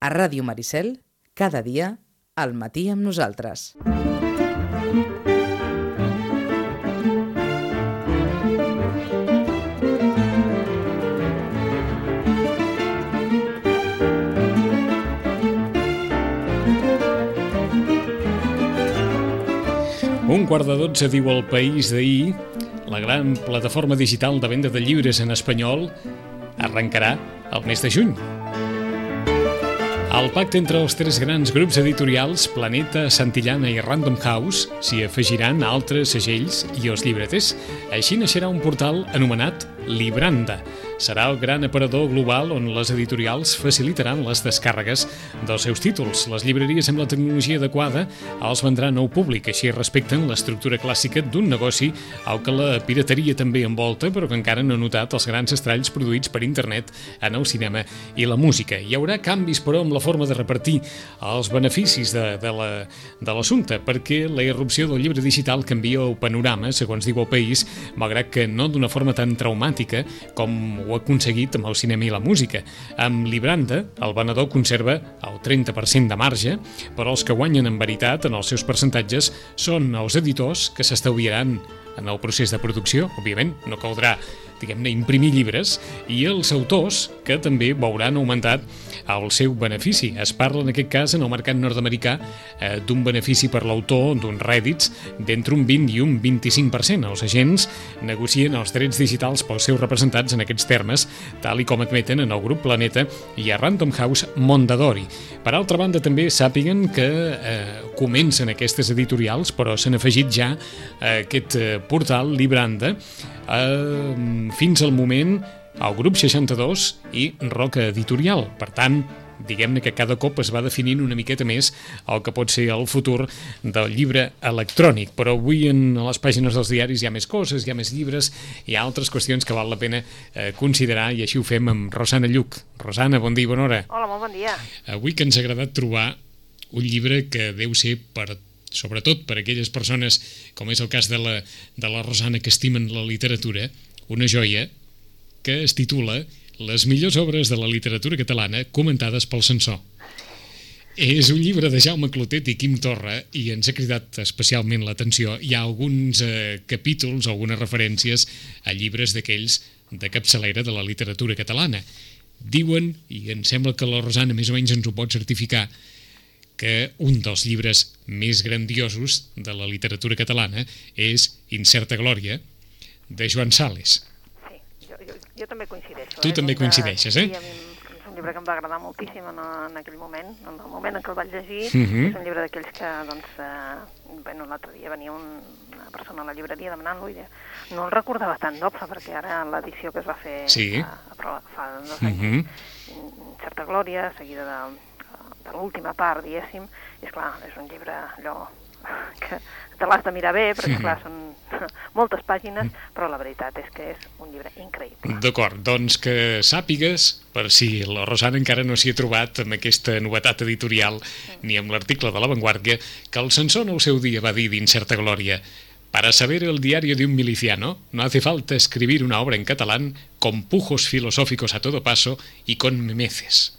A Ràdio Maricel, cada dia, al matí amb nosaltres. Un quart de dotze diu el País d'ahir, la gran plataforma digital de venda de llibres en espanyol arrencarà el mes de juny. Al pacte entre els tres grans grups editorials, Planeta, Santillana i Random House, s'hi afegiran altres segells i els llibreters. Així naixerà un portal anomenat Libranda. Serà el gran aparador global on les editorials facilitaran les descàrregues dels seus títols. Les llibreries amb la tecnologia adequada els vendran nou públic, així respecten l'estructura clàssica d'un negoci al que la pirateria també envolta, però que encara no ha notat els grans estralls produïts per internet en el cinema i la música. Hi haurà canvis, però, amb la forma de repartir els beneficis de, de l'assumpte, la, perquè la irrupció del llibre digital canvia el panorama, segons diu el País, malgrat que no d'una forma tan traumàtica com ho ha aconseguit amb el cinema i la música. Amb Libranda, el venedor conserva el 30% de marge, però els que guanyen en veritat en els seus percentatges són els editors que s'estalviaran en el procés de producció, òbviament, no caldrà diguem-ne, imprimir llibres, i els autors, que també veuran augmentat el seu benefici. Es parla, en aquest cas, en el mercat nord-americà, eh, d'un benefici per l'autor, d'uns rèdits, d'entre un 20 i un 25%. Els agents negocien els drets digitals pels seus representats en aquests termes, tal i com admeten en el grup Planeta i a Random House Mondadori. Per altra banda, també sàpiguen que eh, comencen aquestes editorials, però s'han afegit ja aquest eh, portal Libranda eh, fins al moment el grup 62 i Roca Editorial. Per tant, diguem-ne que cada cop es va definint una miqueta més el que pot ser el futur del llibre electrònic, però avui en les pàgines dels diaris hi ha més coses, hi ha més llibres, hi ha altres qüestions que val la pena eh, considerar i així ho fem amb Rosana Lluc. Rosana, bon dia i bona hora. Hola, molt bon dia. Avui que ens ha agradat trobar un llibre que deu ser per sobretot per aquelles persones, com és el cas de la, de la Rosana, que estimen la literatura, una joia que es titula Les millors obres de la literatura catalana comentades pel censor. És un llibre de Jaume Clotet i Quim Torra i ens ha cridat especialment l'atenció. Hi ha alguns eh, capítols, algunes referències a llibres d'aquells de capçalera de la literatura catalana. Diuen, i em sembla que la Rosana més o menys ens ho pot certificar, que un dels llibres més grandiosos de la literatura catalana és Incerta Glòria, de Joan Sales jo també coincideixo. Tu eh? també coincideixes, eh? Sí, a mi és un llibre que em va agradar moltíssim en, en aquell moment, en el moment en què el vaig llegir. Uh -huh. És un llibre d'aquells que, doncs, eh, bueno, l'altre dia venia un, una persona a la llibreria demanant-lo i no el recordava tan doble, perquè ara l'edició que es va fer sí. a, a, fa dos anys, uh -huh. certa glòria, seguida de, de l'última part, diguéssim, és clar, és un llibre allò que te l'has de mirar bé, perquè, clar, són moltes pàgines, però la veritat és que és un llibre increïble. D'acord, doncs que sàpigues, per si la Rosana encara no s'hi ha trobat amb aquesta novetat editorial sí. ni amb l'article de La Vanguardia, que el en el seu dia va dir d'incerta glòria Para saber el diario de un miliciano, no hace falta escribir una obra en catalán con pujos filosóficos a todo paso y con memeces.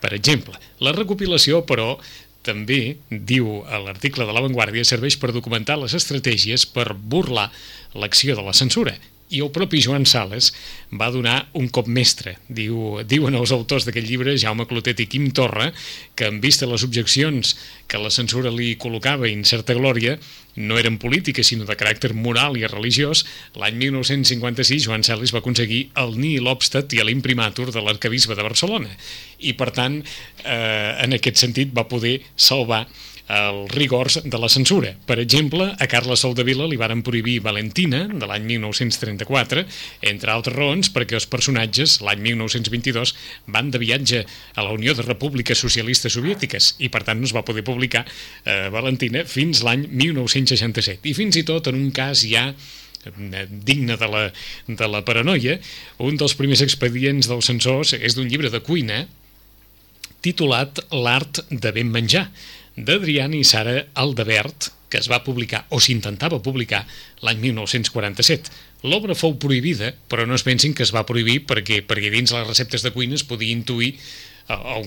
Per exemple, la recopilació, però, també, diu a l'article de La Vanguardia, serveix per documentar les estratègies per burlar l'acció de la censura. I el propi Joan Sales va donar un cop mestre. Diu, diuen els autors d'aquest llibre, Jaume Clotet i Quim Torra, que en vista les objeccions que la censura li col·locava en certa glòria, no eren polítiques, sinó de caràcter moral i religiós, l'any 1956 Joan Sales va aconseguir el nihil obstat i l'imprimatur de l'arcabisbe de Barcelona. I, per tant, eh, en aquest sentit va poder salvar els rigors de la censura. Per exemple, a Carles Soldevila li varen prohibir Valentina, de l'any 1934, entre altres raons perquè els personatges, l'any 1922, van de viatge a la Unió de Repúbliques Socialistes Soviètiques i, per tant, no es va poder publicar eh, Valentina fins l'any 1967. I fins i tot en un cas ja eh, digne de la, de la paranoia, un dels primers expedients dels censors és d'un llibre de cuina titulat L'art de ben menjar, d'Adriana i Sara Aldebert, que es va publicar, o s'intentava publicar, l'any 1947. L'obra fou prohibida, però no es pensin que es va prohibir perquè, perquè dins les receptes de cuina es podia intuir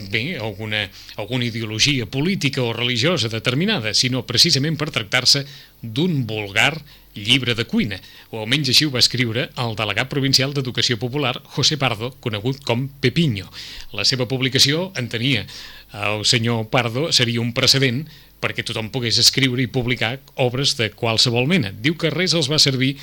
bé, alguna, alguna ideologia política o religiosa determinada, sinó precisament per tractar-se d'un vulgar llibre de cuina, o almenys així ho va escriure el delegat provincial d'Educació Popular, José Pardo, conegut com Pepiño. La seva publicació entenia el senyor Pardo seria un precedent perquè tothom pogués escriure i publicar obres de qualsevol mena. Diu que res els va servir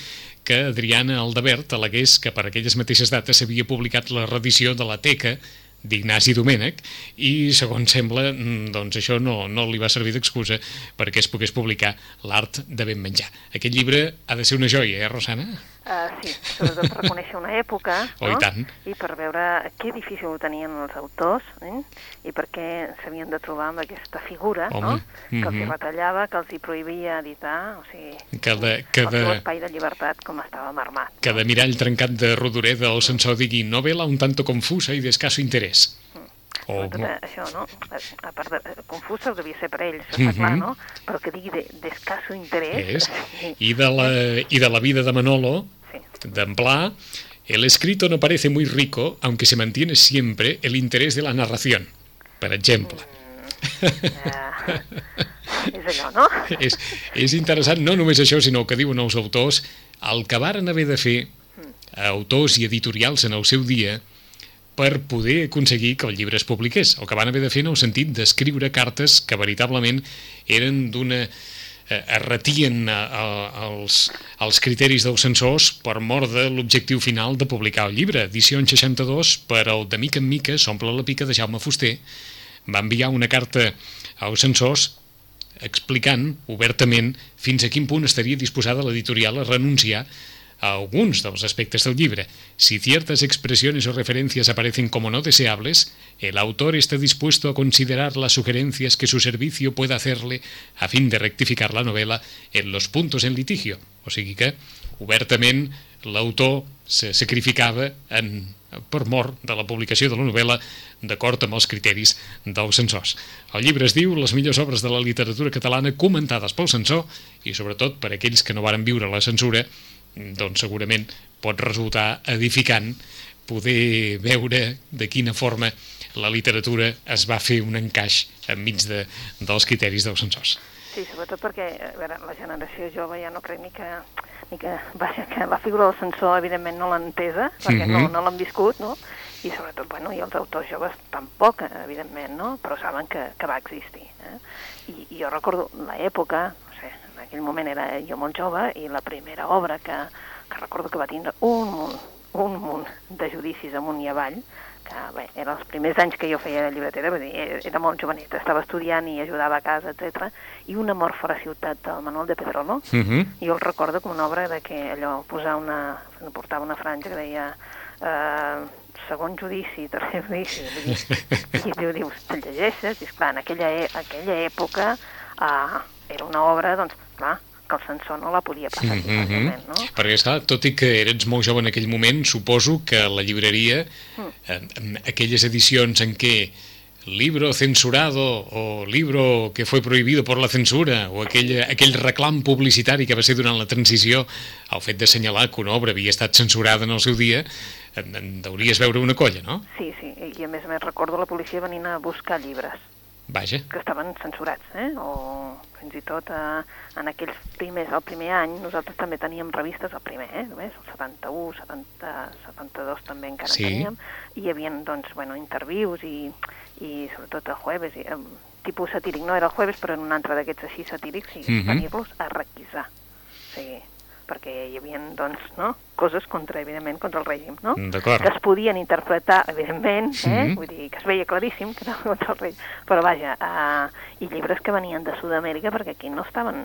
que Adriana Aldebert alegués que per aquelles mateixes dates s'havia publicat la reedició de la Teca d'Ignasi Domènech i, segons sembla, mm, doncs això no, no li va servir d'excusa perquè es pogués publicar l'art de ben menjar. Aquest llibre ha de ser una joia, eh, Rosana? Uh, sí, sobretot per reconèixer una època oh, no? i, tant. i per veure què difícil ho tenien els autors eh? i per què s'havien de trobar amb aquesta figura Home, no? que els hi mhm. retallava, que els hi prohibia editar, o sigui, Que de, que el seu de, espai de llibertat com estava marmat. que de mirall trencat de Rodoreda el censor digui novela un tanto confusa i d'escasso interès. O, Sobretot eh, això, no? A- part de confusa devia ser per ells, està clar, Mhm. no? Però que digui de- d'escasso interès... és, i de, la, I de la vida de Manolo, sí. d'en Pla, el escrito no parece muy rico, aunque se mantiene siempre el interés de la narración, per exemple. Eh, és allò, no? és, és interessant no només això, sinó que diuen els autors, el que varen haver de fer autors i editorials en el seu dia per poder aconseguir que el llibre es publiqués. El que van haver de fer en el sentit d'escriure cartes que veritablement eren d'una eh, es retien a, a, als, criteris dels censors per mort de l'objectiu final de publicar el llibre. Edició en 62, per el de mica en mica s'omple la pica de Jaume Fuster, va enviar una carta als censors explicant obertament fins a quin punt estaria disposada l'editorial a renunciar a algunos de los aspectos del libro. Si ciertas expresiones o referencias aparecen como no deseables, el autor está dispuesto a considerar las sugerencias que su servicio pueda hacerle a fin de rectificar la novela en los puntos en litigio. O sigui que, obertament, l'autor se sacrificava en, per mort de la publicació de la novel·la d'acord amb els criteris dels censors. El llibre es diu Les millors obres de la literatura catalana comentades pel censor i sobretot per aquells que no varen viure la censura doncs segurament pot resultar edificant poder veure de quina forma la literatura es va fer un encaix enmig de, dels criteris dels censors. Sí, sobretot perquè a veure, la generació jove ja no crec ni que, ni que, vaja, que la figura del censor evidentment no l'han entesa, perquè Mhm. no, no l'han viscut, no? I sobretot, bueno, i els autors joves tampoc, evidentment, no? Però saben que, que va existir. Eh? I, I jo recordo l'època, aquell moment era jo molt jove, i la primera obra que, que recordo que va tindre un munt, un munt de judicis amunt i avall, que bé, eren els primers anys que jo feia de llibretera, vull dir, era- era molt joveneta, estava estudiant i ajudava a casa, etc. I un amor fora ciutat del Manuel de Pedrolo, Uh -huh. jo el recordo com una obra de que allò, posar una, portava una franja que deia eh, segon judici, tercer judici, vull dir, i diu, dius, te llegeixes, i esclar, en aquella, e aquella època eh, era una obra, doncs, clar, que el censor no la podia passar Mm -hmm. fàcilment, no? Perquè, esclar, tot i que eres molt jove en aquell moment, suposo que la llibreria, Mm. en aquelles edicions en què libro censurado o libro que fue prohibido por la censura o aquell, aquell reclam publicitari que va ser durant la transició el fet d'assenyalar que una obra havia estat censurada en el seu dia en, en deuries veure una colla, no? Sí, sí, i a més a més recordo la policia venint a buscar llibres Vaja. que estaven censurats, eh? o fins i tot eh, en aquells primers, el primer any, nosaltres també teníem revistes, el primer, eh? només, el 71, 70, 72 també encara Sí. en teníem, i hi havia doncs, bueno, intervius i, i sobretot el jueves, i, eh, tipus satíric, no era el jueves, però en un altre d'aquests així satírics, i Mhm. venir-los a requisar. O sigui, perquè hi havia, doncs, no? coses contra, evidentment, contra el règim, no? Que es podien interpretar, evidentment, eh? Mhm. vull dir, que es veia claríssim que era contra el rei, però vaja, uh, i llibres que venien de Sud-amèrica perquè aquí no estaven,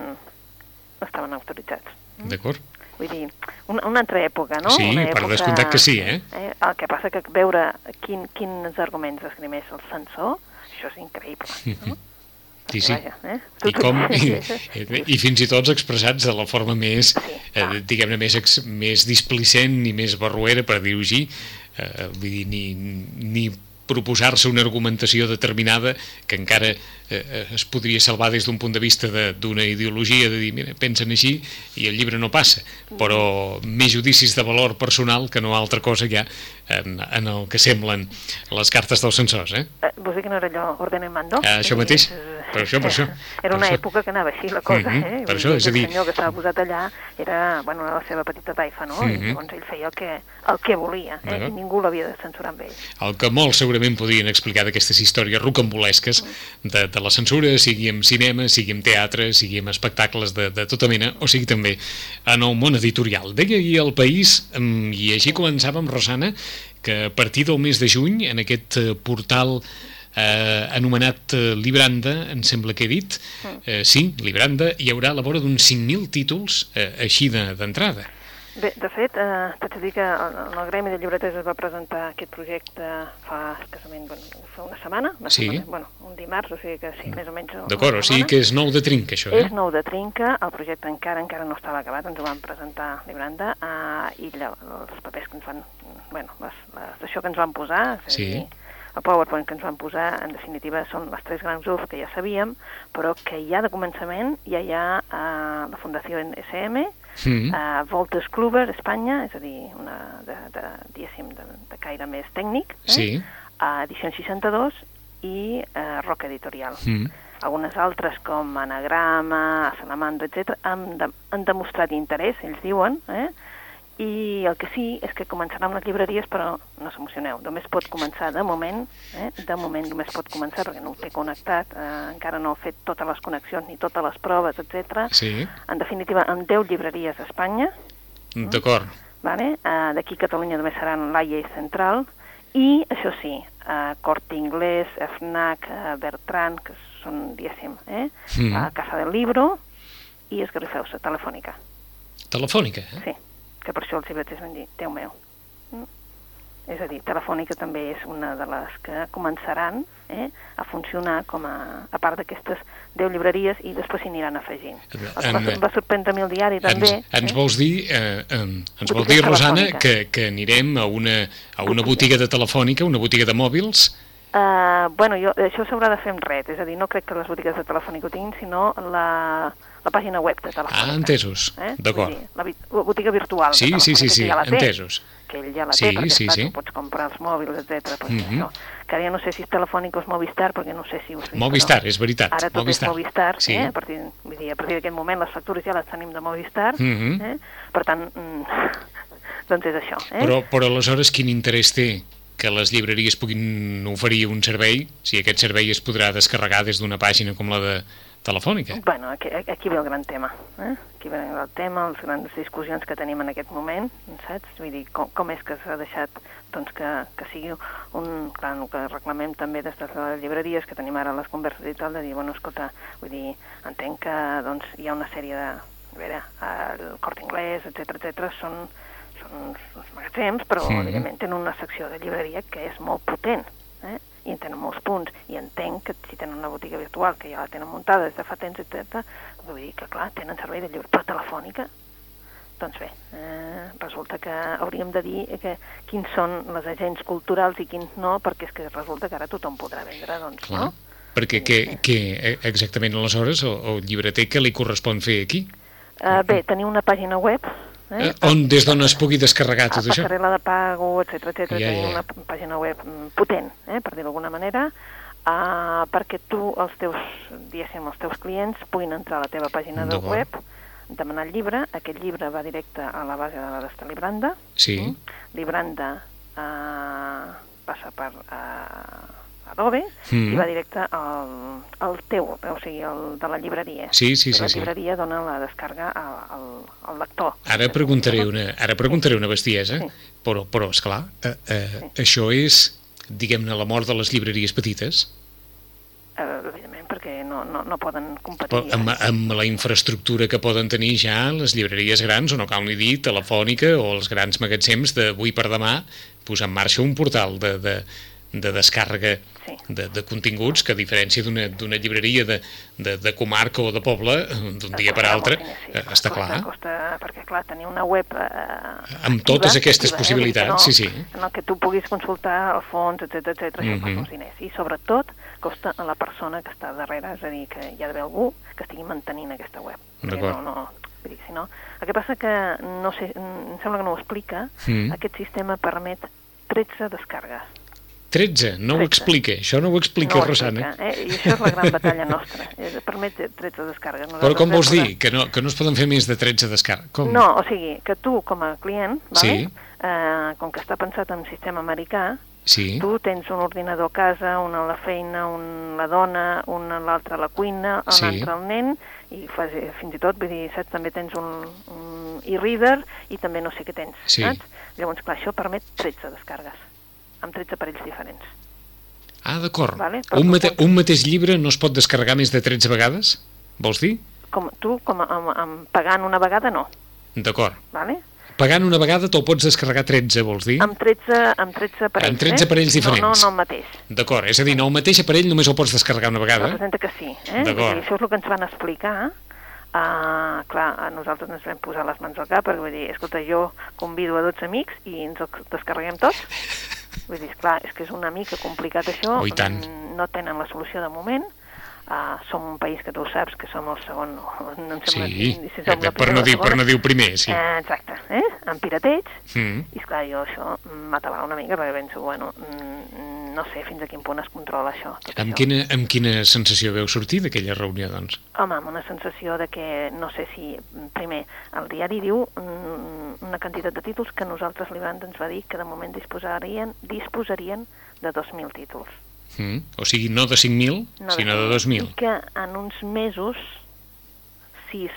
no estaven autoritzats. D'acord. Vull dir, una, una altra època, no? Sí, una per descomptat que sí, eh? eh? El que passa que veure quin, quins arguments esgrimeix el censor, això és increïble, no? Sí, sí. Vaja, eh? I, com, i, i fins i tot expressats de la forma més, Sí, eh, diguem-ne, més, més displicent i més barruera, per dir-ho així, eh, vull dir, ni, ni proposar-se una argumentació determinada que encara eh, eh es podria salvar des d'un punt de vista d'una ideologia, de dir, mira, pensen així i el llibre no passa, però més judicis de valor personal que no altra cosa ja en, en el que semblen les cartes dels censors, eh? eh vols dir que no era allò orden en mando? Eh, això mateix, per això, per això. Era una per època això. que anava així la cosa, mm -hmm, eh? Per això, és a dir... El senyor que estava posat allà era, bueno, la seva petita taifa, no? Mm -hmm. I llavors ell feia el que, el que volia, eh? Bueno. I ningú l'havia de censurar amb ell. El que molts segurament podrien explicar d'aquestes històries rocambolesques de, de la censura, sigui en cinema, sigui en teatre, sigui en espectacles de, de tota mena, o sigui també en el món editorial. Deia ahir el País, i així començàvem, Rosana, que a partir del mes de juny, en aquest eh, portal eh, anomenat eh, Libranda, em sembla que he dit, mm. eh, sí, Libranda, hi haurà a la vora d'uns 5.000 títols eh, així d'entrada. De, Bé, de fet, eh, t'haig de dir que en el Gremi de Llibreters es va presentar aquest projecte fa escassament, bueno, fa una setmana, una sí. setmana, bueno, un dimarts, o sigui que sí, més o menys D'acord, o sigui que és nou de trinca, això, eh? És nou de trinca, el projecte encara encara no estava acabat, ens ho van presentar a Libranda, eh, i els papers que ens van, bueno, les, les, això que ens van posar, sí. dir, el PowerPoint que ens van posar, en definitiva, són les tres grans URF que ja sabíem, però que ja de començament ja hi ha eh, la Fundació SM, mm. uh, Voltes Kluber, Espanya, és a dir, una de, de, diguéssim, de, de caire més tècnic, eh? sí. uh, edició 62 i uh, Roca Editorial. Mm. Algunes altres, com Anagrama, Salamandra, etc., han, de, han demostrat interès, ells diuen, eh? I el que sí és que començarà amb les llibreries, però no s'emocioneu, només pot començar de moment, eh? de moment només pot començar perquè no ho té connectat, eh, encara no ha fet totes les connexions ni totes les proves, etc. Sí. En definitiva, amb 10 llibreries a Espanya. Mm, d'acord. Vale? Eh, D'aquí a Catalunya només seran l'AIA i Central, i això sí, eh, Corte Inglés, FNAC, eh, Bertran, que són, diguéssim, eh? Mm. a Casa del Libro, i Esgarrifeu-se, Telefònica. Telefònica? Eh? Sí que per això els llibreters van dir, Déu meu. Mm? És a dir, Telefònica també és una de les que començaran eh, a funcionar com a, a part d'aquestes 10 llibreries i després s'hi aniran afegint. En, va, va sorprendre el diari també. Ens, ens eh? vols dir, eh, eh, ens vols dir Rosana, que, que anirem a una, a una botiga de telefònica, una botiga de mòbils, Uh, bueno, jo, això s'haurà de fer en red, és a dir, no crec que les botigues de telefònica ho tinguin, sinó la, la pàgina web de Telefònica. Ah, entesos, eh? d'acord. La, la botiga virtual sí, sí, sí, sí, ja té, entesos. Que ell ja la sí, té, perquè sí, clar, sí. pots comprar els mòbils, etc. Pues, mm -hmm. això. Que ara ja no sé si és Telefònica o és Movistar, perquè no sé si us Movistar, però és veritat. Ara tot Movistar. és Movistar, sí. eh? a partir, vull dir, a partir d'aquest moment les factures ja les tenim de Movistar, mm -hmm. eh? per tant, mm, doncs és això. Eh? Però, però aleshores quin interès té que les llibreries puguin oferir un servei, si aquest servei es podrà descarregar des d'una pàgina com la de telefònica. Bueno, aquí, aquí ve el gran tema, eh? Aquí ve el tema, les grans discussions que tenim en aquest moment, saps? Vull dir, com, com és que s'ha deixat doncs, que, que sigui un... Clar, el que reclamem també des de les llibreries, que tenim ara les converses i tal, de dir, bueno, escolta, vull dir, entenc que doncs, hi ha una sèrie de... A veure, el Cort Inglés, etc etc són, són uns, uns magatzems, però, sí. evidentment, tenen una secció de llibreria que és molt potent, eh? I en tenen molts punts, i entenc que si tenen una botiga virtual, que ja la tenen muntada des de fa temps, etc., vull dir que, clar, tenen servei de llibre, però telefònica, doncs bé, eh, resulta que hauríem de dir que quins són les agents culturals i quins no, perquè és que resulta que ara tothom podrà vendre, doncs, clar. no? Perquè què, què exactament aleshores el, el llibreter que li correspon fer aquí? Uh, bé, tenir una pàgina web Eh? eh? On, des d'on es pugui descarregar tot això? A passarel·la de pago, etc etc. Ja, ja. una pàgina web potent, eh, per dir-ho d'alguna manera, uh, perquè tu, els teus, diguéssim, els teus clients puguin entrar a la teva pàgina de web, demanar el llibre, aquest llibre va directe a la base de la d'esta Libranda. Sí. Mm? Libranda uh, passa per... Uh, Adobe mm. i va directe al, al teu, o sigui, el de la llibreria. Sí, sí, sí. la sí. llibreria dona la descarga al, al, al lector. Ara preguntaré una, ara preguntaré una bestiesa, sí. però, però esclar, eh, eh, sí. això és, diguem-ne, la mort de les llibreries petites? Eh, evidentment, perquè no, no, no poden competir. amb, amb la infraestructura que poden tenir ja les llibreries grans, o no cal ni dir, telefònica, o els grans magatzems d'avui per demà, posar en marxa un portal de, de, de descàrrega Sí. de, de continguts que a diferència d'una llibreria de, de, de comarca o de poble, d'un dia per altre, sí. eh, està costa, clar. Costa, perquè, clar, tenir una web... Eh, Amb totes aquestes possibilitats, eh? sí, sí. En el que tu puguis consultar el fons, etc etc això Mhm. costa uns diners. I sobretot costa a la persona que està darrere, és a dir, que hi ha d'haver algú que estigui mantenint aquesta web. D'acord. No, no, dir, si no... El que passa que, no sé, em sembla que no ho explica, Mm. aquest sistema permet 13 descargues. 13, no ho 13. explica, això no ho explica, no ho Rosana. explica, eh? I això és la gran batalla nostra. Eh, Permet 13 descargues. Però Nosaltres com vam vols dir? Que no, que no es poden fer més de 13 descarregues? Com? No, o sigui, que tu, com a client, vale? Sí. eh, com que està pensat en sistema americà, Sí, tu tens un ordinador a casa, un a la feina, un a la dona, un a l'altre a la cuina, un Sí. altre al nen, i fas, eh, fins i tot, vull dir, saps, també tens un, un e-reader i també no sé què tens, Sí. saps? Llavors, clar, això permet 13 descargues, amb 13 aparells diferents. Ah, d'acord. Vale, però un, mate pots- un mateix llibre no es pot descarregar més de 13 vegades? Vols dir? Com, tu, com a, amb, amb, pagant una vegada, no, D'acord. vale? Pagant una vegada te'l pots descarregar 13, vols dir? Amb 13, amb 13 aparells, Amb 13 eh? aparells diferents. No, no, no el mateix. D'acord, és a dir, no, el mateix aparell només el pots descarregar una vegada. Representa que sí. Eh? D'acord. Això és el que ens van explicar. Uh, clar, a nosaltres ens vam posar les mans al cap perquè vull dir, escolta, jo convido a 12 amics i ens descarreguem tots. Vull dir, esclar, és que és una mica complicat això. Oh, tant. Mm, No tenen la solució de moment. Uh, som un país que tu saps, que som el segon... No, em sembla, Sí, si som eh, per, no dir, per no dir primer, sí. Eh, exacte, eh? amb pirateig, Mm. i esclar, jo això m'atabala una mica perquè penso, bueno, mm, no sé fins a quin punt es controla això. Amb això. quina, amb quina sensació veu sortir d'aquella reunió, doncs? Home, amb una sensació de que, no sé si, primer, el diari diu mm, una quantitat de títols que nosaltres l'Ivan ens va dir que de moment disposarien, disposarien de 2.000 títols. Mm. O sigui, no de 5.000, No sinó de 2.000. I que en uns mesos, 6,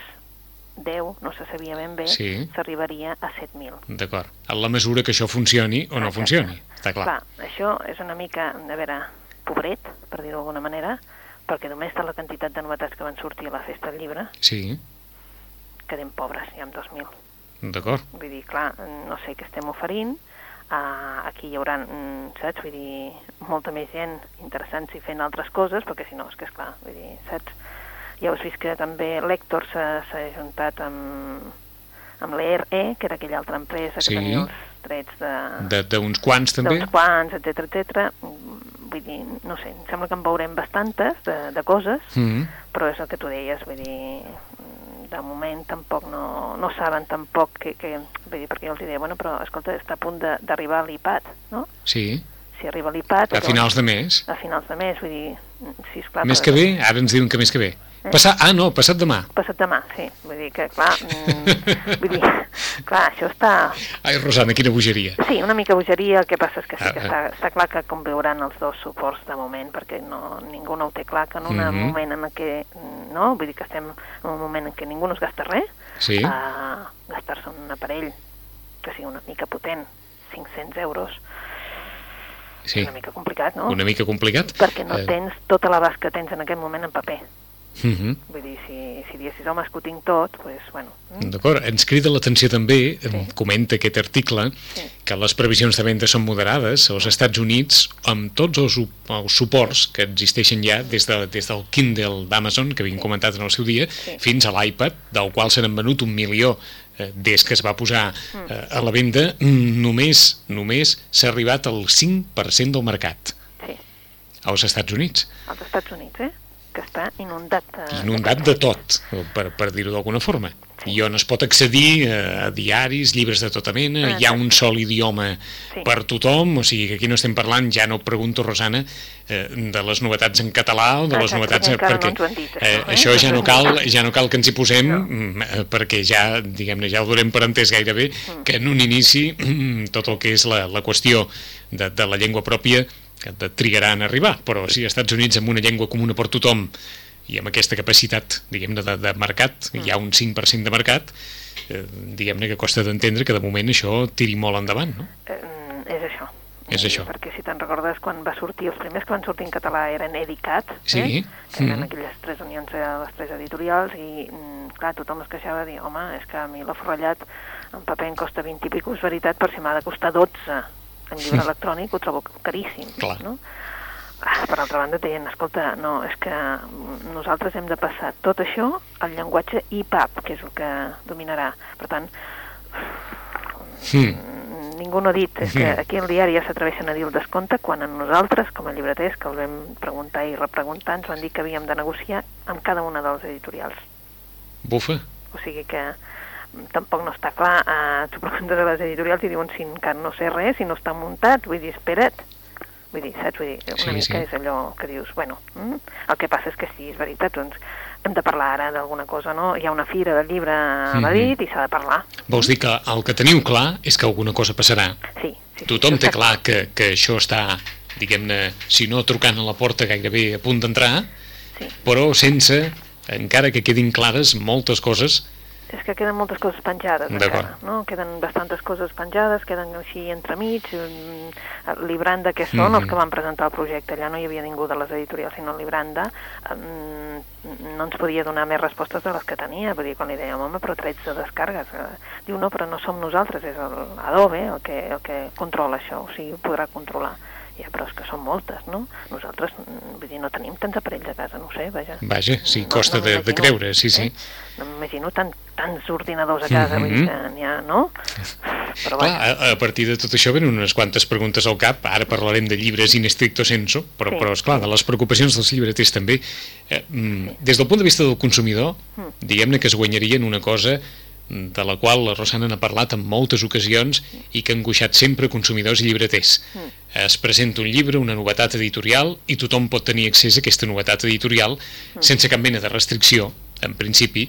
10, no se sabia ben bé, Sí. s'arribaria a 7.000. D'acord. En la mesura que això funcioni o no Exacte. funcioni, està clar. Clar, això és una mica, a veure, pobret, per dir-ho d'alguna manera, perquè només de la quantitat de novetats que van sortir a la festa del llibre, Sí, quedem pobres ja amb 2.000. d'acord. Vull dir, clar, no sé què estem oferint, uh, aquí hi haurà, mm, saps, vull dir, molta més gent interessant i fent altres coses, perquè si no, és que és clar, vull dir, saps? Ja has vist que també l'Hèctor s'ha s'ha juntat amb, amb l'ERE, que era aquella altra empresa Sí. que tenia els drets de, D'uns quants, també? d'uns quants, etc etc. Vull dir, no sé, em sembla que en veurem bastantes de, de coses, Mm. però és el que tu deies, vull dir, de moment tampoc no, no saben tampoc que, que, vull dir, perquè jo els deia, bueno, però escolta, està a punt de- d'arribar l'iPad, no? Sí, Si arriba l'iPad... a finals de mes. A finals de mes, vull dir, sí, esclar... Més que bé, ara ens diuen que més que bé. Eh? Passar, ah, no, passat demà. Passat demà, sí, vull dir que, clar, mm, vull dir, clar, això està... Ai, Rosana, quina bogeria. Sí, una mica bogeria, el que passa és que sí que Ah, està, està clar que conviuran els dos suports de moment, perquè no, ningú no ho té clar, que en un Mhm. moment en què, no, vull dir que estem en un moment en què ningú no es gasta res, Sí, a gastar-se un aparell que sigui una mica potent, 500 euros, sí. una mica complicat, no? Una mica complicat. Perquè no Eh, tens tot l'abast que tens en aquest moment en paper. Mhm. Vull dir, si, si diguessis, home, és que ho tinc tot, doncs, pues, bueno... mm, D'acord, ens crida l'atenció també, Sí. comenta aquest article, Sí. que les previsions de venda són moderades als Estats Units amb tots els, els suports que existeixen ja des, de, des del Kindle d'Amazon, que havíem comentat en el seu dia, Sí. fins a l'iPad, del qual se n'han venut un milió eh, des que es va posar Mm. eh, a la venda, només només s'ha arribat al 5% del mercat Sí, als Estats Units. als Estats Units, eh? Que està inundat. De, inundat de tot, per, per dir-ho d'alguna forma. I on es pot accedir eh, a diaris, llibres de tota mena, Ah, hi ha un sol idioma Sí. per tothom, o sigui que aquí no estem parlant, ja no pregunto, Rosana, eh, de les novetats en català o de les Exacte, novetats... perquè no dit, això, eh, eh? això ja no, cal, ja no cal que ens hi posem, No. mm, eh, perquè ja, diguem-ne, ja ho donem per entès gairebé, Mm. que en un inici tot el que és la, la qüestió de, de la llengua pròpia que de trigarà en arribar, però si als Estats Units amb una llengua comuna per tothom i amb aquesta capacitat, diguem-ne, de, de mercat, hi ha un 5% de mercat, eh, diguem-ne que costa d'entendre que de moment això tiri molt endavant, no? Eh, és això. És això. Perquè si te'n recordes, quan va sortir, els primers que van sortir en català eren Edicat, Sí. eh? que eren Mhm. aquelles tres unions de les tres editorials, i mm, clar, tothom es queixava de dir, home, és que a mi l'ha forrellat en paper em costa 20 i pico, és veritat, però si m'ha de costar 12 en llibre electrònic ho trobo caríssim. Clar. No? Ah, per altra banda, deien, escolta, no, és que nosaltres hem de passar tot això al llenguatge IPAP, que és el que dominarà. Per tant, Mm. ningú no ha dit, és que Mm. aquí al diari ja s'atreveixen a dir el descompte quan a nosaltres, com a llibreters, que el vam preguntar i repreguntar, ens van dir que havíem de negociar amb cada una dels editorials. Bufa. O sigui que mm, tampoc no està clar, eh, tu preguntes a les editorials i diuen si encara no sé res, si no està muntat, vull dir, espera't. Vull dir, saps? Vull dir, una Sí, mica sí. és allò que dius, bueno, mm? el que passa és que sí, és veritat, doncs hem de parlar ara d'alguna cosa, no? Hi ha una fira del llibre a Mhm. Madrid i s'ha de parlar. Vols dir que el que teniu clar és que alguna cosa passarà. Sí, sí, sí, Tothom això té clar que, que això està, diguem-ne, si no trucant a la porta gairebé a punt d'entrar, Sí. però sense, encara que quedin clares moltes coses, És que queden moltes coses penjades encara, no? Queden bastantes coses penjades, queden així entremig, mm, Libranda, que són Mhm. els que van presentar el projecte, allà no hi havia ningú de les editorials, sinó Libranda, mm, no ens podia donar més respostes de les que tenia, vull dir, quan li dèiem, home, però 13 descargues, eh, diu, no, però no som nosaltres, és el Adobe el que, el que controla això, o sigui, ho podrà controlar. Ja, però és que són moltes, no? Nosaltres, mm, vull dir, no tenim tants aparells a casa, no sé, vaja. vaja, sí, No- costa no de, de m'imagino, creure, sí, sí. Eh? No m'imagino tant, tants ordinadors a casa, vull Mhm. dir n'hi ha, no? Però Clar, a, a partir de tot això venen unes quantes preguntes al cap, ara parlarem de llibres in stricto senso, però, Sí. però esclar, de les preocupacions dels llibreters també. Eh, mm, des del punt de vista del consumidor, Mm. diguem-ne que es guanyarien una cosa mm, de la qual la Rosana n'ha parlat en moltes ocasions i que ha angoixat sempre consumidors i llibreters. Mm. Es presenta un llibre, una novetat editorial, i tothom pot tenir accés a aquesta novetat editorial Mm. sense cap mena de restricció, en principi,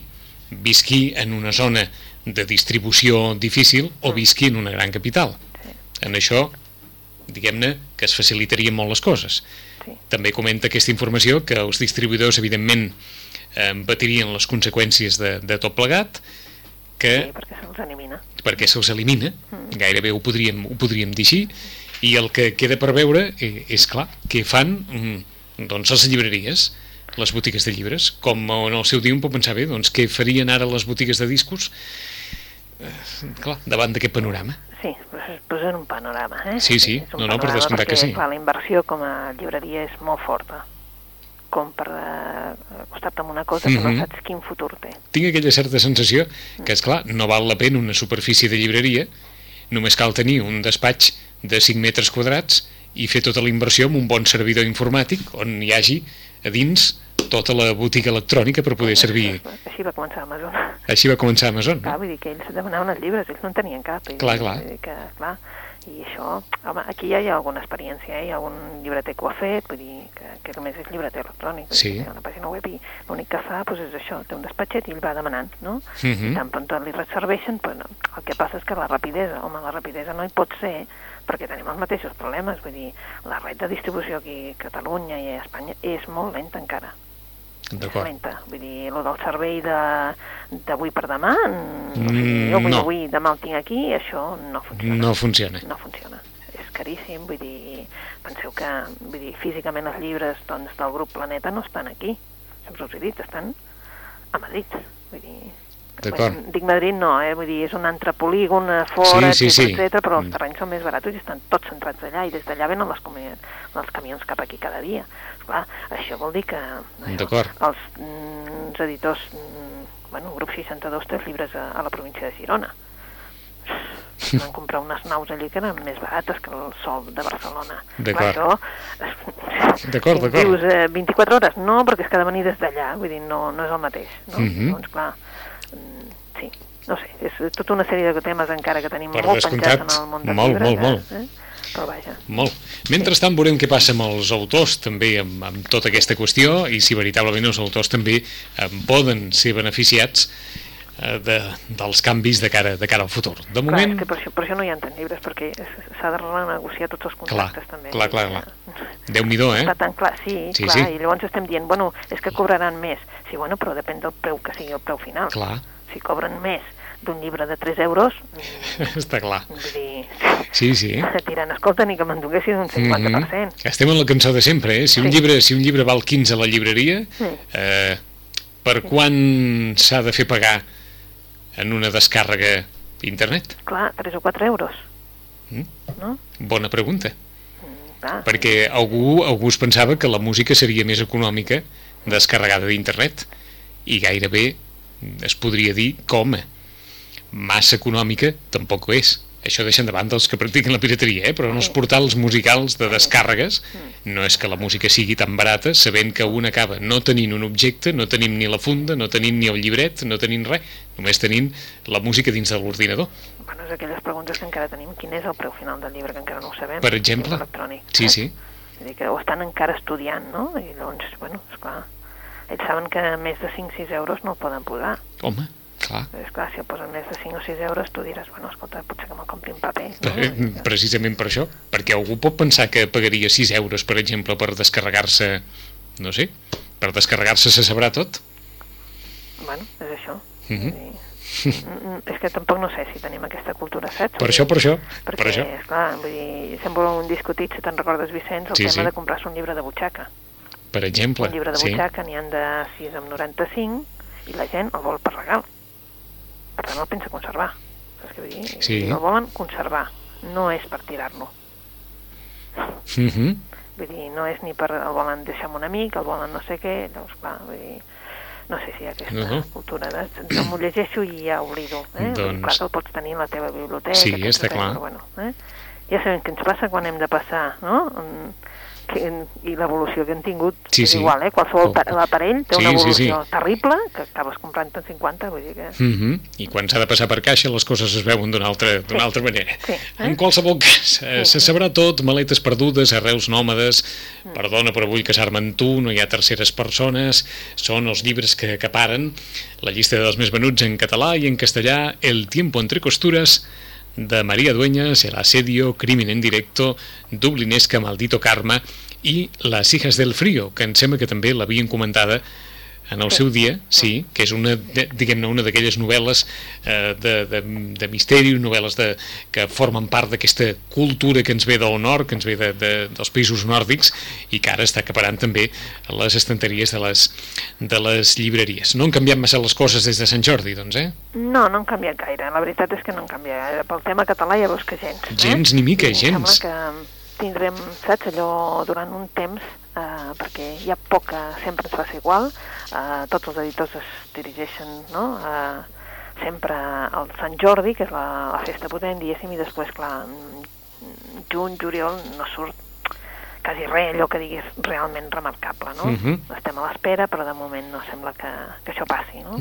visqui en una zona de distribució difícil o visqui en una gran capital. En això, diguem-ne, que es facilitarien molt les coses. sí. També comenta aquesta informació que els distribuïdors, evidentment, eh, patirien les conseqüències de, de tot plegat, que sí, perquè se'ls elimina. perquè se'ls elimina, gairebé ho podríem, ho podríem dir així, i el que queda per veure eh, és clar, què fan mm, doncs les llibreries, les botigues de llibres, com en el seu dia un pot pensar bé, doncs què farien ara les botigues de discos, eh, clar, davant d'aquest panorama. Sí, pues es posa en un panorama, eh? Sí, sí. No, no, per panorama descomptat que sí. Clar, la inversió com a llibreria és molt forta com per eh, acostar-te amb una cosa que Mhm. no saps quin futur té. Tinc aquella certa sensació que, és clar no val la pena una superfície de llibreria, només cal tenir un despatx de 5 metres quadrats i fer tota la inversió amb un bon servidor informàtic on hi hagi a dins tota la botiga electrònica per poder servir. Així va començar Amazon. Així va començar Amazon, Clar, no? vull dir que ells demanaven els llibres, ells no en tenien cap. Clar, clar. Que, clar, i això, home, aquí ja hi ha alguna experiència, eh? hi ha algun llibreter que ho ha fet, vull dir que, que només és llibreter electrònic, Sí. que té una pàgina web i l'únic que fa doncs, és això, té un despatxet i ell va demanant, no? Mhm. I tan pronto li reserveixen, pues, no. el que passa és que la rapidesa, home, la rapidesa no hi pot ser perquè tenim els mateixos problemes, vull dir, la red de distribució aquí a Catalunya i a Espanya és molt lenta encara. Lenta. Vull dir, lo del servei de- d'avui per demà, mm, o sigui, jo vull no. avui, demà el tinc aquí, això no funciona. No funciona. No funciona. És caríssim, vull dir, penseu que, vull dir, físicament els llibres doncs, del grup Planeta no estan aquí. Sempre us he dit, estan a Madrid. Vull dir, dic Madrid no, eh? vull dir, és un altre polígon a fora, Sí, sí, sí. etcètera, però els Mm. terrenys són més barats i estan tots centrats allà i des d'allà venen les els camions cap aquí cada dia. Clar, això vol dir que això, els, mm, els editors, mm, bueno, grup 62 té llibres a, a la província de Girona. Van comprar unes naus allí que eren més barates que el sol de Barcelona. D'acord. D'acord, d'acord. Dius eh, 24 hores? No, perquè és que ha de venir des d'allà, vull dir, no, no és el mateix. No? Mhm. Doncs clar, mm, sí, no sé, és tota una sèrie de temes encara que tenim Per molt descomptat. penjats en el món del Molt, llibre. molt, que, molt. Eh? Però vaja, Molt. Mentrestant veurem què passa amb els autors també amb, amb tota aquesta qüestió i si veritablement els autors també eh, poden ser beneficiats eh, de, dels canvis de cara, de cara al futur. De clar, moment, que per això, per això no hi ha tants llibres, perquè s'ha de renegociar tots els Clar, contractes també. clar, clar, clar. Déu-n'hi-do, eh? Està tan clar, sí, Sí, clar, sí. i llavors estem dient, bueno, és que cobraran més. Sí, bueno, però depèn del preu que sigui el preu final. Clar, Si cobren més d'un llibre de 3 euros, està clar. vull dir, Sí, sí. tirant, escolta, ni que me'n donessis un 50%. Mhm. Estem en la cançó de sempre, eh? Si un, Sí. llibre, si un llibre val 15 a la llibreria, Sí. eh, per quan s'ha de fer pagar en una descàrrega d'internet? Clar, 3 o 4 euros, Mm? no? Bona pregunta. clar. perquè algú, algú es pensava que la música seria més econòmica descarregada d'internet i gairebé es podria dir com massa econòmica tampoc ho és això deixen de banda els que practiquen la pirateria, eh? però en els portals musicals de descàrregues no és que la música sigui tan barata, sabent que un acaba no tenint un objecte, no tenim ni la funda, no tenim ni el llibret, no tenim res, només tenim la música dins de l'ordinador. Bueno, és aquelles preguntes que encara tenim. Quin és el preu final del llibre, que encara no ho sabem? Per exemple? Sí, eh? sí. Vull dir que ho estan encara estudiant, no? I llavors, bueno, esclar, ells saben que més de 5-6 euros no el poden posar. Home, clar. És clar, si el posen més de 5 o 6 euros, tu diràs, bueno, escolta, potser que me'l compri en paper. No? Eh, Precisament per això, perquè algú pot pensar que pagaria 6 euros, per exemple, per descarregar-se, no sé, per descarregar-se se sabrà tot. Bueno, és això. Dir, mm, mm, és que tampoc no sé si tenim aquesta cultura, saps? Per això, per això, Perquè, per això. esclar, vull dir, sembla un discutit, si te'n recordes, Vicenç, el Sí, tema sí. de comprar-se un llibre de butxaca. Per exemple, un llibre de sí. butxaca n'hi han de 6 amb 95 i la gent el vol per regal. Per tant, el pensa conservar. Saps què vull dir? Sí. El volen conservar, no és per tirar-lo. Mhm. Vull dir, no és ni per... el volen deixar amb un amic, el volen no sé què, llavors, clar, vull dir, no sé si hi ha aquesta No, no. cultura de... Jo m'ho llegeixo i ja oblido, eh? Doncs- Clar que el pots tenir a la teva biblioteca... Sí, està clar. Però, bueno, eh? Ja sabem què ens passa quan hem de passar, no? Mm, Que, I l'evolució que hem tingut Sí, és sí. igual, eh? Qualsevol pa- l'aparell té una Sí, sí, sí. evolució terrible que acabes comprant en 50, vull dir que... Mhm. I quan s'ha de passar per caixa les coses es veuen d'una altra, d'una altra manera. Sí, eh? En qualsevol cas, eh, se sabrà tot, maletes perdudes, arrels nòmades, Mm. perdona però vull casar-me amb tu, no hi ha terceres persones, són els llibres que acaparen la llista dels més venuts en català i en castellà, El tiempo entre costuras, de María Dueñas, El asedio, Crimen en directo, Dublinesca, Maldito karma i Las hijas del frío, que em sembla que també l'havien comentada en el seu dia, sí, que és una, diguem-ne, una d'aquelles novel·les eh, de, de, de misteri, novel·les de, que formen part d'aquesta cultura que ens ve del nord, que ens ve de, de, dels països nòrdics i que ara està acaparant també les estanteries de les, de les llibreries. No han canviat massa les coses des de Sant Jordi, doncs, eh? No, no han canviat gaire. La veritat és que no han canviat gaire. Pel tema català ja veus que gens. Eh? Gens ni mica, I em gens. Sembla que tindrem, saps, allò durant un temps, eh, perquè hi ha poca, sempre ens passa igual, eh, tots els editors es dirigeixen, no?, eh, sempre al Sant Jordi, que és la, la festa potent, diguéssim, i després, clar, juny, juliol, no surt quasi res, allò que diguis realment remarcable, no? Mhm. Estem a l'espera, però de moment no sembla que, que això passi, no?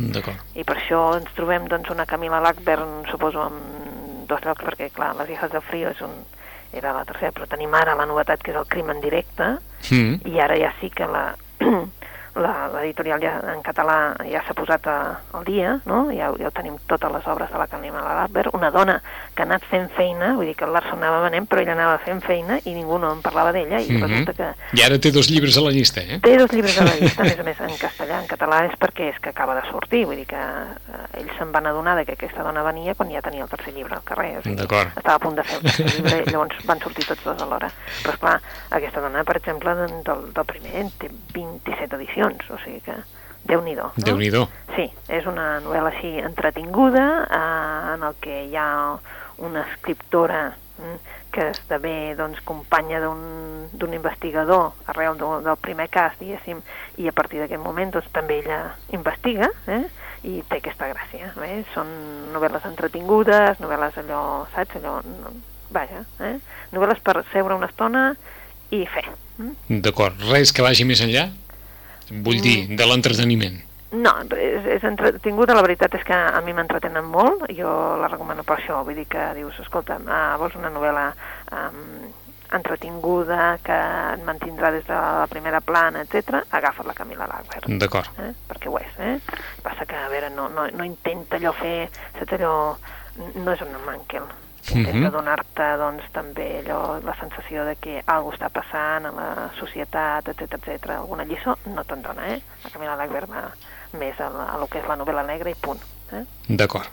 I per això ens trobem doncs, una Camila Lackburn, suposo, en dos llocs, perquè, clar, Les hijas del frío és un, era la tercera, però tenim ara la novetat que és el crim en directe, Mm. i ara ja sí que la la- l'editorial ja, en català ja s'ha posat a, al dia, no? ja, ja tenim totes les obres de la Camila Lackburn, una dona que ha anat fent feina, vull dir que el Larson anava venent, però ella anava fent feina i ningú no en parlava d'ella, i Mhm. resulta que I ara té dos llibres a la llista, eh? Té dos llibres a la llista, a més a més en castellà. En català és perquè és que acaba de sortir, vull dir que eh, ells se'n van adonar de que aquesta dona venia quan ja tenia el tercer llibre al carrer. O sigui, D'acord. Estava a punt de fer el tercer llibre llavors van sortir tots dos alhora. Però esclar, aquesta dona, per exemple, del, del primer té 27 edicions, o sigui que Déu-n'hi-do. No? Déu-n'hi-do. Sí, és una novel·la així entretinguda, eh, en el que hi ha una escriptora mm, que esdevé doncs, companya d'un investigador arrel del, del primer cas, diguéssim, i a partir d'aquest moment doncs, també ella investiga eh? i té aquesta gràcia. Eh? Són novel·les entretingudes, novel·les allò, saps, allò, no, vaja, eh? novel·les per seure una estona i fer. Mm? D'acord. Res que vagi més enllà? Vull dir, de l'entreteniment. No, és, és entretinguda, la veritat és que a mi m'entretenen molt, jo la recomano per això, vull dir que dius, escolta, uh, vols una novel·la um, entretinguda, que et mantindrà des de la primera plana, etc, agafa la Camila Lackberg. D'acord. Eh? Perquè ho és, eh? Passa que, a veure, no, no, no intenta allò fer, saps allò, no és una manquel, intenta Mhm. donar-te doncs, també allò, la sensació de que alguna està passant a la societat, etc etc. Alguna lliçó no te'n dona, eh? La Camila Lackberg va més a, la, a lo que és la novel·la negra i punt. Eh? D'acord.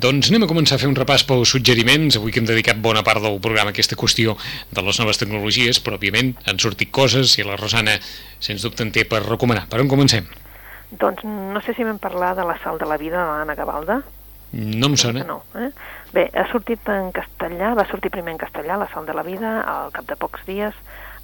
Doncs anem a començar a fer un repàs pels suggeriments. Avui que hem dedicat bona part del programa a aquesta qüestió de les noves tecnologies, però òbviament han sortit coses i la Rosana, sens dubte, en té per recomanar. Per on comencem? Doncs no sé si vam parlar de la sal de la vida de l'Anna Gavalda. No em sona. No, eh? Bé, ha sortit en castellà, va sortir primer en castellà, La sal de la vida, al cap de pocs dies,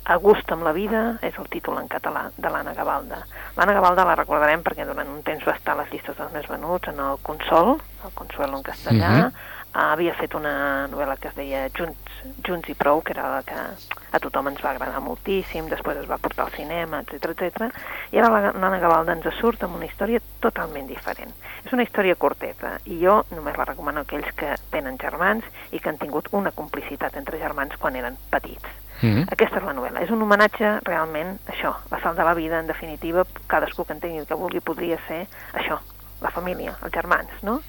a gust amb la vida és el títol en català de l'Anna Gavalda. L'Anna Gavalda la recordarem perquè durant un temps va estar a les llistes dels més venuts en el Consol, el Consuelo en castellà, uh -huh havia fet una novel·la que es deia Junts, Junts i prou, que era la que a tothom ens va agradar moltíssim, després es va portar al cinema, etc etc. i ara la Nana Gavalda ens surt amb una història totalment diferent. És una història corteta, i jo només la recomano a aquells que tenen germans i que han tingut una complicitat entre germans quan eren petits. Mm -hmm. Aquesta és la novel·la. És un homenatge realment això, la sal de la vida, en definitiva, cadascú que entengui el que vulgui podria ser això, la família, els germans, no?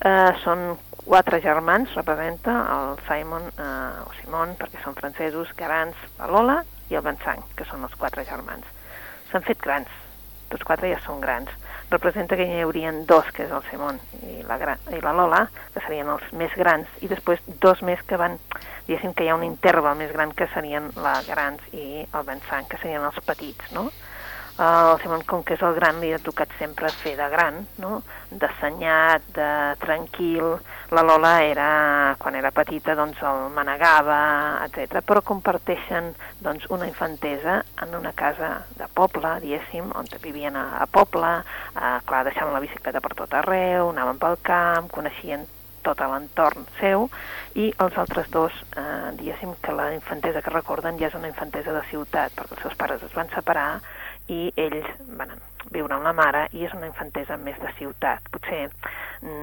Eh, són quatre germans, representa el Simon eh, o Simon, perquè són francesos, grans, la Lola i el Vincent, que són els quatre germans. S'han fet grans, tots quatre ja són grans. Representa que hi haurien dos, que és el Simon i la, gran, i la Lola, que serien els més grans, i després dos més que van, diguéssim que hi ha un interval més gran que serien la grans i el Vincent, que serien els petits, no? El Simon, com que és el gran, li ha tocat sempre fer de gran, no? d'assenyat, de tranquil. La Lola era, quan era petita, doncs el manegava, etc. Però comparteixen doncs, una infantesa en una casa de poble, diguéssim, on vivien a, a poble, eh, clar, deixaven la bicicleta per tot arreu, anaven pel camp, coneixien tot l'entorn seu, i els altres dos, eh, diguéssim que la infantesa que recorden ja és una infantesa de ciutat, perquè els seus pares es van separar i ells van viure amb la mare i és una infantesa més de ciutat, potser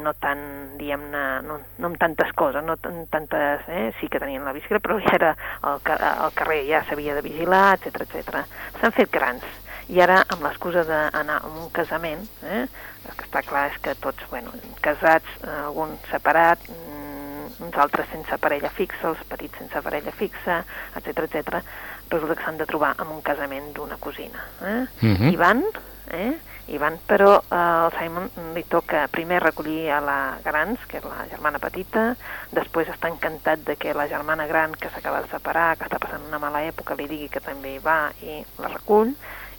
no tan, diguem-ne, no, no amb tantes coses, no tan, tantes, eh? sí que tenien la bicicleta, però ja era el, el carrer ja s'havia de vigilar, etc etc. S'han fet grans i ara amb l'excusa d'anar a un casament, eh? el que està clar és que tots, bueno, casats, eh, algun separat, mm, uns altres sense parella fixa, els petits sense parella fixa, etc etc resulta que s'han de trobar en un casament d'una cosina. Eh? Uh mhm. -huh. I van, eh? I van, però eh, al Simon li toca primer recollir a la Grans, que és la germana petita, després està encantat de que la germana gran, que s'acaba de separar, que està passant una mala època, li digui que també hi va i la recull,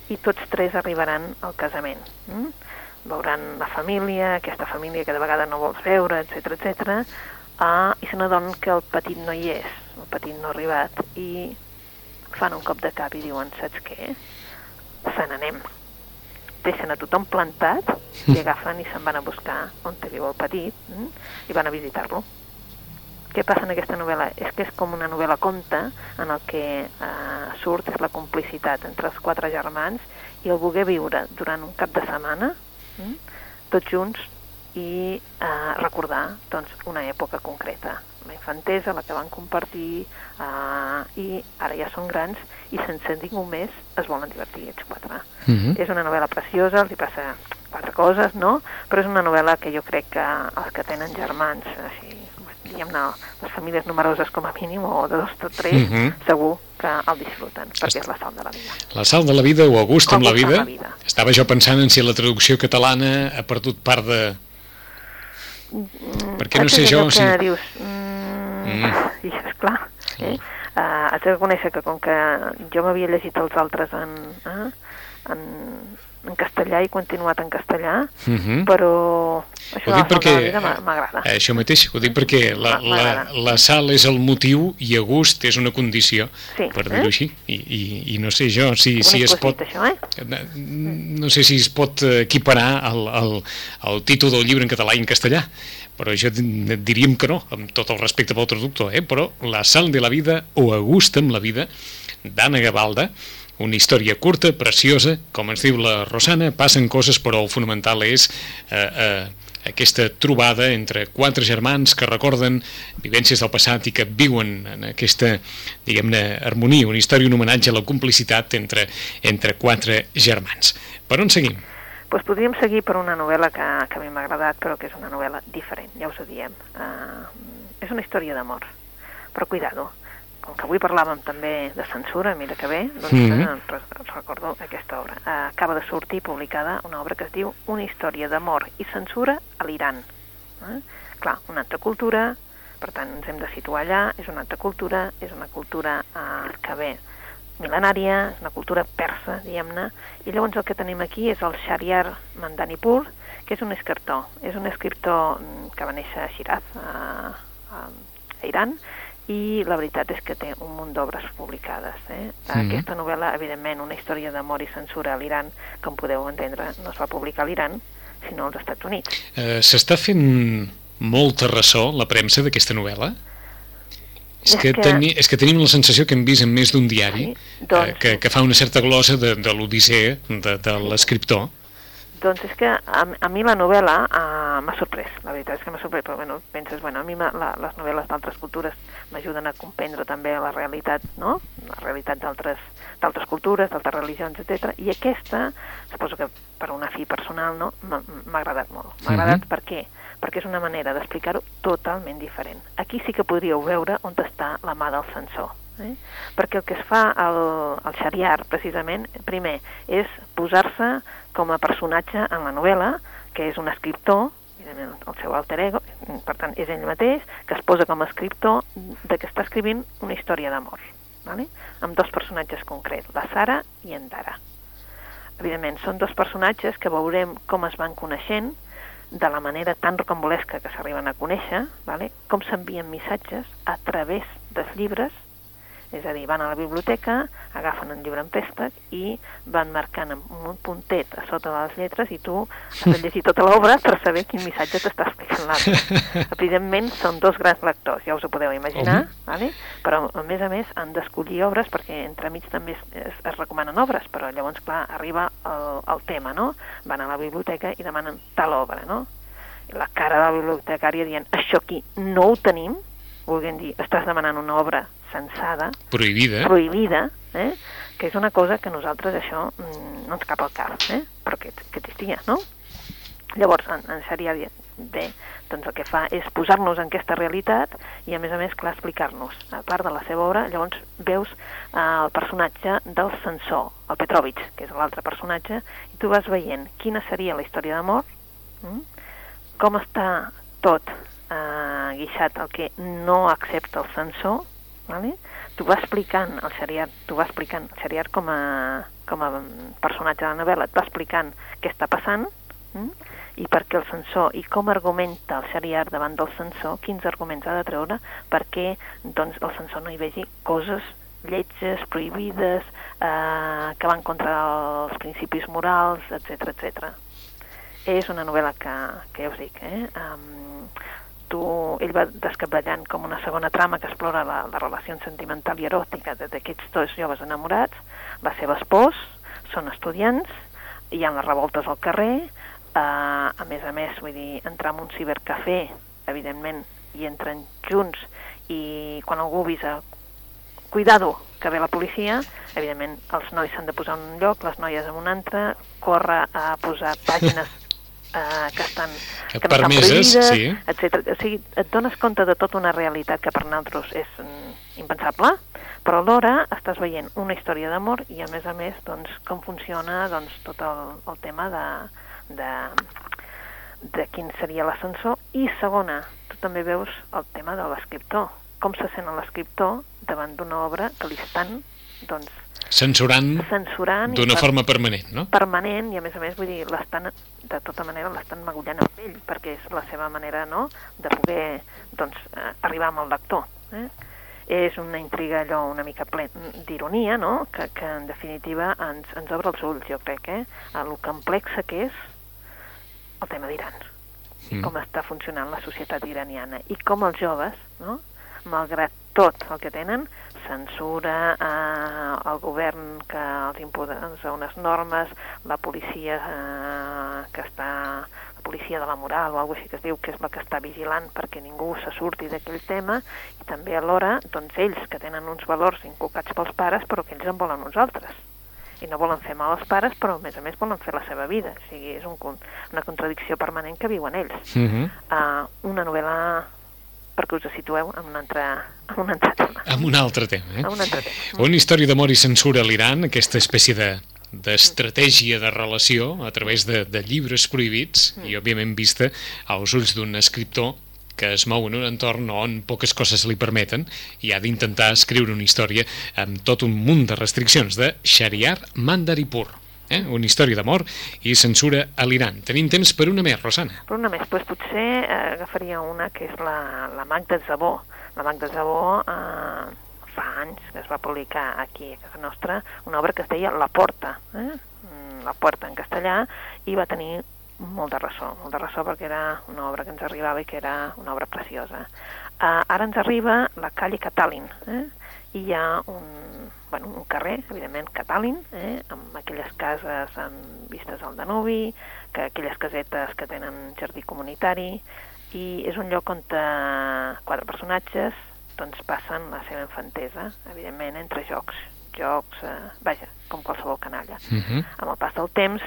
i tots tres arribaran al casament. Mm? Veuran la família, aquesta família que de vegades no vols veure, etc etc. Ah, i se n'adonen que el petit no hi és, el petit no ha arribat, i fan un cop de cap i diuen, saps què? Se n'anem. Deixen a tothom plantat i agafen i se'n van a buscar on te viu el petit mm? i van a visitar-lo. Què passa en aquesta novel·la? És que és com una novel·la conta en el que eh, surt és la complicitat entre els quatre germans i el voler viure durant un cap de setmana mm? tots junts i eh, recordar doncs, una època concreta la infantesa, la que van compartir, eh, i ara ja són grans i sense ningú més es volen divertir ells quatre. Uh mhm. -huh. És una novel·la preciosa, els hi passa quatre coses, no? Però és una novel·la que jo crec que els que tenen germans, així, diguem-ne, les famílies numeroses com a mínim, o de dos o tres, uh mhm. -huh. segur que el disfruten, perquè és la sal de la vida. La sal de la vida o a gust amb la vida. la vida. Estava jo pensant en si la traducció catalana ha perdut part de... Mm, perquè no sé jo si... Dius, mm, Mm. I és clar, eh? Uh, has de reconèixer que com que jo m'havia llegit els altres en, eh? en, en castellà i continuat en castellà, uh mhm. -huh. però això ho perquè m'agrada. Eh, això mateix, ho dic perquè la, la, la sal és el motiu i a gust és una condició, sí, per dir-ho eh? així. I, i, I no sé jo si, si es pot... Això, eh? No sé si es pot equiparar el, el, el títol del llibre en català i en castellà però jo diríem que no, amb tot el respecte pel traductor, eh? però La sal de la vida o A gust amb la vida, d'Anna Gavalda, una història curta, preciosa, com ens diu la Rosana, passen coses, però el fonamental és eh, eh, aquesta trobada entre quatre germans que recorden vivències del passat i que viuen en aquesta, diguem-ne, harmonia, una història, un homenatge a la complicitat entre, entre quatre germans. Per on seguim? Doncs podríem seguir per una novel·la que, que a mi m'ha agradat, però que és una novel·la diferent, ja us ho diem. Uh, és una història d'amor, però cuidado, com que avui parlàvem també de censura, mira que bé, doncs mm -hmm. recordo aquesta obra. Uh, acaba de sortir publicada una obra que es diu Una història d'amor i censura a l'Iran. Uh, clar, una altra cultura, per tant ens hem de situar allà, és una altra cultura, és una cultura uh, que bé, mil·lenària, és una cultura persa, diguem-ne, i llavors el que tenim aquí és el Shariar Mandanipur, que és un escriptor. És un escriptor mm, que va néixer a Shiraz, a, a, a Iran, i la veritat és que té un munt d'obres publicades. Eh? Mhm. Aquesta novel·la, evidentment, una història d'amor i censura a l'Iran, com podeu entendre, no es va publicar a l'Iran, sinó als Estats Units. Eh, S'està fent molta ressò la premsa d'aquesta novel·la? És És que, que- teni, és que tenim la sensació que hem vist en més d'un diari Sí, doncs- eh, que, que fa una certa glosa de, de l'odissea de, de l'escriptor. Doncs és que a, a mi la novel·la uh, m'ha sorprès, la veritat és que m'ha sorprès, però bueno, penses, bueno, a mi la, les novel·les d'altres cultures m'ajuden a comprendre també la realitat, no?, la realitat d'altres d'altres cultures, d'altres religions, etc. I aquesta, suposo que per una fi personal, no?, m'ha agradat molt. M'ha Mhm. agradat per què? Perquè és una manera d'explicar-ho totalment diferent. Aquí sí que podríeu veure on està la mà del censor. Eh? Perquè el que es fa al, al Xariar, precisament, primer, és posar-se com a personatge en la novel·la, que és un escriptor, el seu alter ego, per tant, és ell mateix, que es posa com a escriptor de que està escrivint una història d'amor, ¿vale? amb dos personatges concrets, la Sara i en Dara. Evidentment, són dos personatges que veurem com es van coneixent, de la manera tan rocambolesca que s'arriben a conèixer, ¿vale? com s'envien missatges a través dels llibres, és a dir, van a la biblioteca, agafen un llibre en préstec i van marcant amb un puntet a sota de les lletres i tu has de llegir tota l'obra per saber quin missatge t'està explicant l'altre. Evidentment, són dos grans lectors, ja us ho podeu imaginar, Home. vale? però a més a més han d'escollir obres perquè entremig també es, es, es recomanen obres, però llavors, clar, arriba el, el tema, no? Van a la biblioteca i demanen tal obra, no? I la cara de la bibliotecària dient això aquí no ho tenim, volguem dir, estàs demanant una obra censada, Prohibida. prohibida, eh? que és una cosa que nosaltres això mm, no ens cap al cap, eh? però que, que existia, no? Llavors, en, en Xaria bé, doncs el que fa és posar-nos en aquesta realitat i, a més a més, clar, explicar-nos. A part de la seva obra, llavors veus eh, el personatge del censor, el Petrovich, que és l'altre personatge, i tu vas veient quina seria la història d'amor, mm? com està tot eh, guixat el que no accepta el censor, vale? tu va explicant el Xeriar, tu va explicant el Xeriar com a, com a personatge de la novel·la, et va explicant què està passant, mm? i perquè el censor, i com argumenta el Xeriar davant del censor, quins arguments ha de treure perquè doncs, el censor no hi vegi coses lletges, prohibides, eh, que van contra els principis morals, etc etc. És una novel·la que, que ja us dic, eh? Um, tu, ell va descabellant com una segona trama que explora la, la relació sentimental i eròtica d'aquests dos joves enamorats, la seva espòs, són estudiants, hi ha les revoltes al carrer, eh, a més a més, vull dir, entrar en un cibercafè, evidentment, i entren junts, i quan algú avisa cuidado, que ve la policia, evidentment els nois s'han de posar en un lloc, les noies en un altre, córrer a posar pàgines eh, que estan que no estan Permeses, prohibides, sí. etc. O sigui, et dones compte de tota una realitat que per nosaltres és mm, impensable, però alhora estàs veient una història d'amor i a més a més doncs, com funciona doncs, tot el, el tema de, de, de quin seria l'ascensor i segona, tu també veus el tema de l'escriptor, com se sent l'escriptor davant d'una obra que li estan doncs, Censurant censurant d'una per- forma permanent, no? permanent i a més a més vull dir l'estan de tota manera l'estan magullant amb ell perquè és la seva manera no, de poder doncs, eh, arribar amb el lector eh? és una intriga allò una mica ple d'ironia no? que, que en definitiva ens, ens obre els ulls jo crec eh? a lo complexa que és el tema d'Iran Mm. com està funcionant la societat iraniana i com els joves, no? malgrat tot el que tenen, censura, eh, el govern que els imposa unes normes, la policia eh, que està la policia de la moral o alguna així que es diu que és la que està vigilant perquè ningú se surti d'aquell tema i també alhora doncs ells que tenen uns valors inculcats pels pares però que ells en volen uns altres i no volen fer mal als pares, però a més a més volen fer la seva vida. O sigui, és un, una contradicció permanent que viuen ells. Uh -huh. Uh, una novel·la perquè us situeu en un altre, en un altre tema. Amb un altre tema, eh? En un altre tema. Una història d'amor i censura a l'Iran, aquesta espècie de d'estratègia de relació a través de, de llibres prohibits i òbviament vista als ulls d'un escriptor que es mou en un entorn on poques coses li permeten i ha d'intentar escriure una història amb tot un munt de restriccions de Shariar Mandaripur. Eh? Una història d'amor i censura a l'Iran. Tenim temps per una més, Rosana. Per una més, doncs potser eh, agafaria una que és la, la Magda Zabó. La Magda Zabó eh, fa anys que es va publicar aquí a casa nostra una obra que es deia La Porta, eh? Mm, La Porta en castellà, i va tenir molt de ressò, molt de ressò perquè era una obra que ens arribava i que era una obra preciosa. Uh, ara ens arriba la Calle Catalin, eh? i hi ha un, bueno, un carrer, evidentment, Catalin, eh? amb aquelles cases amb vistes al Danubi, que aquelles casetes que tenen jardí comunitari, i és un lloc on eh, quatre personatges doncs, passen la seva infantesa, evidentment, entre jocs, jocs, eh, vaja, com qualsevol canalla. Uh -huh. Amb el pas del temps,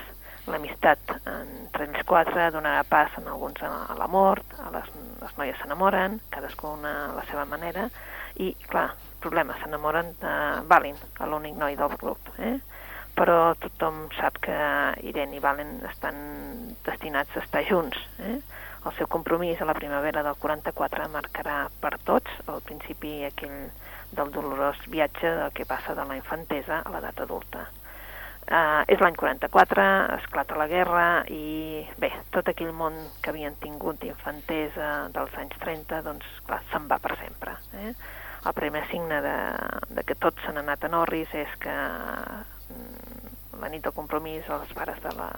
l'amistat entre ells quatre donarà pas en alguns a la mort, a les, les noies s'enamoren, cadascuna a la seva manera, i, clar, problema, s'enamoren de Valin, l'únic noi del grup, eh? però tothom sap que Irene i Valen estan destinats a estar junts, eh? El seu compromís a la primavera del 44 marcarà per tots el principi aquell del dolorós viatge del que passa de la infantesa a l'edat adulta. Uh, és l'any 44, esclata la guerra i bé, tot aquell món que havien tingut d'infantesa dels anys 30, doncs clar, se'n va per sempre. Eh? El primer signe de, de que tots s'han anat a Norris és que la nit del compromís els pares de la,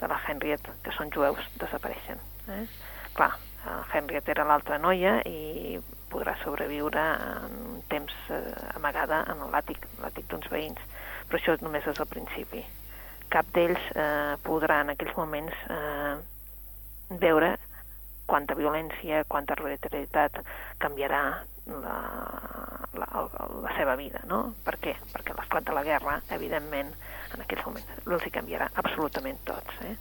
de la Henriette, que són jueus, desapareixen. Eh? Clar, Henriette era l'altra noia i podrà sobreviure en temps eh, amagada en l'àtic, l'àtic d'uns veïns. Però això només és el principi. Cap d'ells eh, podrà en aquells moments eh, veure quanta violència, quanta arbitrarietat canviarà la, la, la, seva vida, no? Per què? Perquè l'esclat de la guerra, evidentment, en aquells moments els hi canviarà absolutament tots. Eh?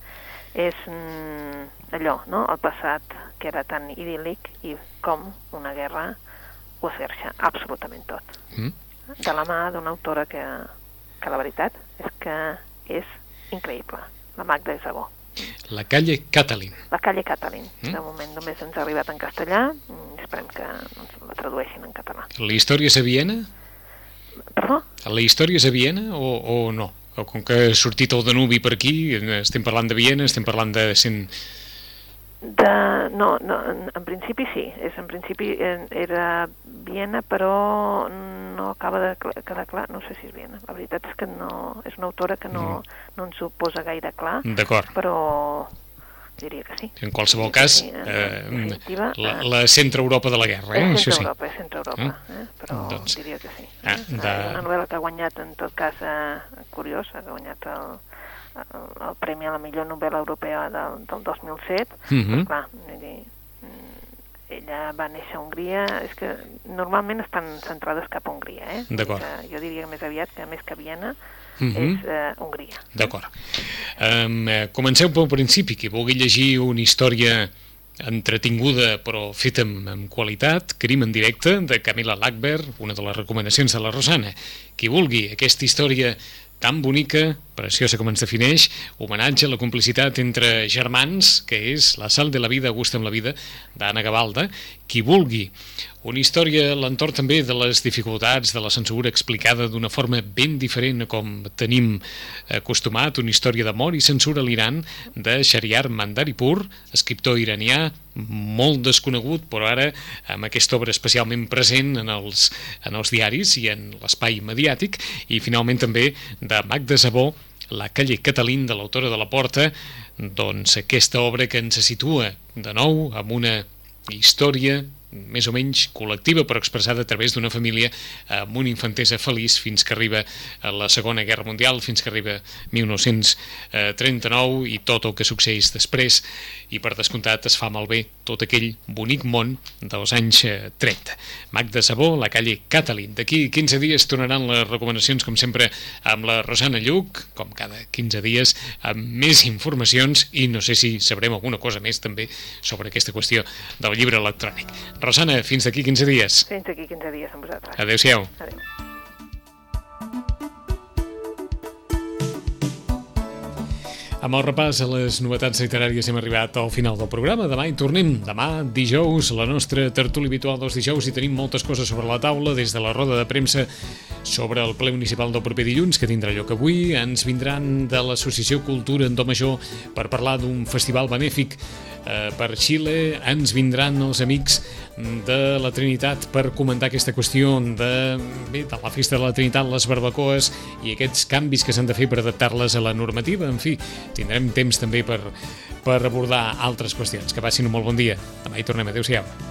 És mm, allò, no? El passat que era tan idíl·lic i com una guerra ho esgarxa absolutament tot. Mm. De la mà d'una autora que, que la veritat és que és increïble, la Magda Isabó. La calle Catalin. La calle Catalin. Mm. De moment només ens ha arribat en castellà, mm, esperem que ens la tradueixin en català. La història és a Viena? Perdó? La història és a Viena o, o no? O com que ha sortit el Danubi per aquí, estem parlant de Viena, estem parlant de... Cent... De, no, no, en, en principi sí, és en principi era Viena, però no acaba de quedar clar, no sé si és Viena. La veritat és que no, és una autora que no, no ens ho posa gaire clar, D'acord. però diria que sí. En qualsevol cas, Sí, eh, la, eh, la centre-Europa de la guerra, eh? És això sí. centre-Europa, és centre-Europa, eh? però Doncs- diria que sí. Ah, Eh, de- Una novel·la que ha guanyat, en tot cas, eh, curiós, ha guanyat el, el, el Premi a la millor novel·la europea del, del 2007. Mhm. Però, clar, vull dir, mm, ella va néixer a Hongria, és que normalment estan centrades cap a Hongria, eh? D'acord. que Jo diria més aviat que més que Viena Mhm. és eh, Hongria. D'acord. Um, comenceu pel principi, qui vulgui llegir una història entretinguda però feta amb, amb qualitat, Crim en directe, de Camila Lackberg, una de les recomanacions de la Rosana. Qui vulgui aquesta història tan bonica, preciosa com ens defineix, homenatge a la complicitat entre germans, que és La sal de la vida, gust amb la vida, d'Anna Gavalda. Qui vulgui una història a l'entorn també de les dificultats de la censura explicada d'una forma ben diferent com tenim acostumat, una història d'amor i censura a l'Iran de Shariar Mandaripur, escriptor iranià molt desconegut, però ara amb aquesta obra especialment present en els, en els diaris i en l'espai mediàtic, i finalment també de Magda Zabó, La calle Catalín, de l'autora de La Porta, doncs aquesta obra que ens situa de nou amb una història més o menys col·lectiva, però expressada a través d'una família amb una infantesa feliç fins que arriba a la Segona Guerra Mundial, fins que arriba 1939 i tot el que succeeix després, i per descomptat es fa malbé tot aquell bonic món dels anys eh, 30. Magda Sabó, la calle Catalin. D'aquí 15 dies tornaran les recomanacions, com sempre, amb la Rosana Lluc, com cada 15 dies, amb més informacions i no sé si sabrem alguna cosa més també sobre aquesta qüestió del llibre electrònic. Rosana, fins d'aquí 15 dies. Fins aquí 15 dies amb vosaltres. Adéu-siau. Adéu. Amb el repàs a les novetats literàries hem arribat al final del programa. Demà hi tornem. Demà, dijous, la nostra tertúlia habitual dels dijous i tenim moltes coses sobre la taula, des de la roda de premsa sobre el ple municipal del proper dilluns, que tindrà lloc avui. Ens vindran de l'Associació Cultura en Do Major per parlar d'un festival benèfic eh, per Xile. Ens vindran els amics de la Trinitat per comentar aquesta qüestió de, bé, de la festa de la Trinitat, les barbacoes i aquests canvis que s'han de fer per adaptar-les a la normativa. En fi, tindrem temps també per, per abordar altres qüestions. Que passin un molt bon dia. Demà hi tornem. Adéu-siau.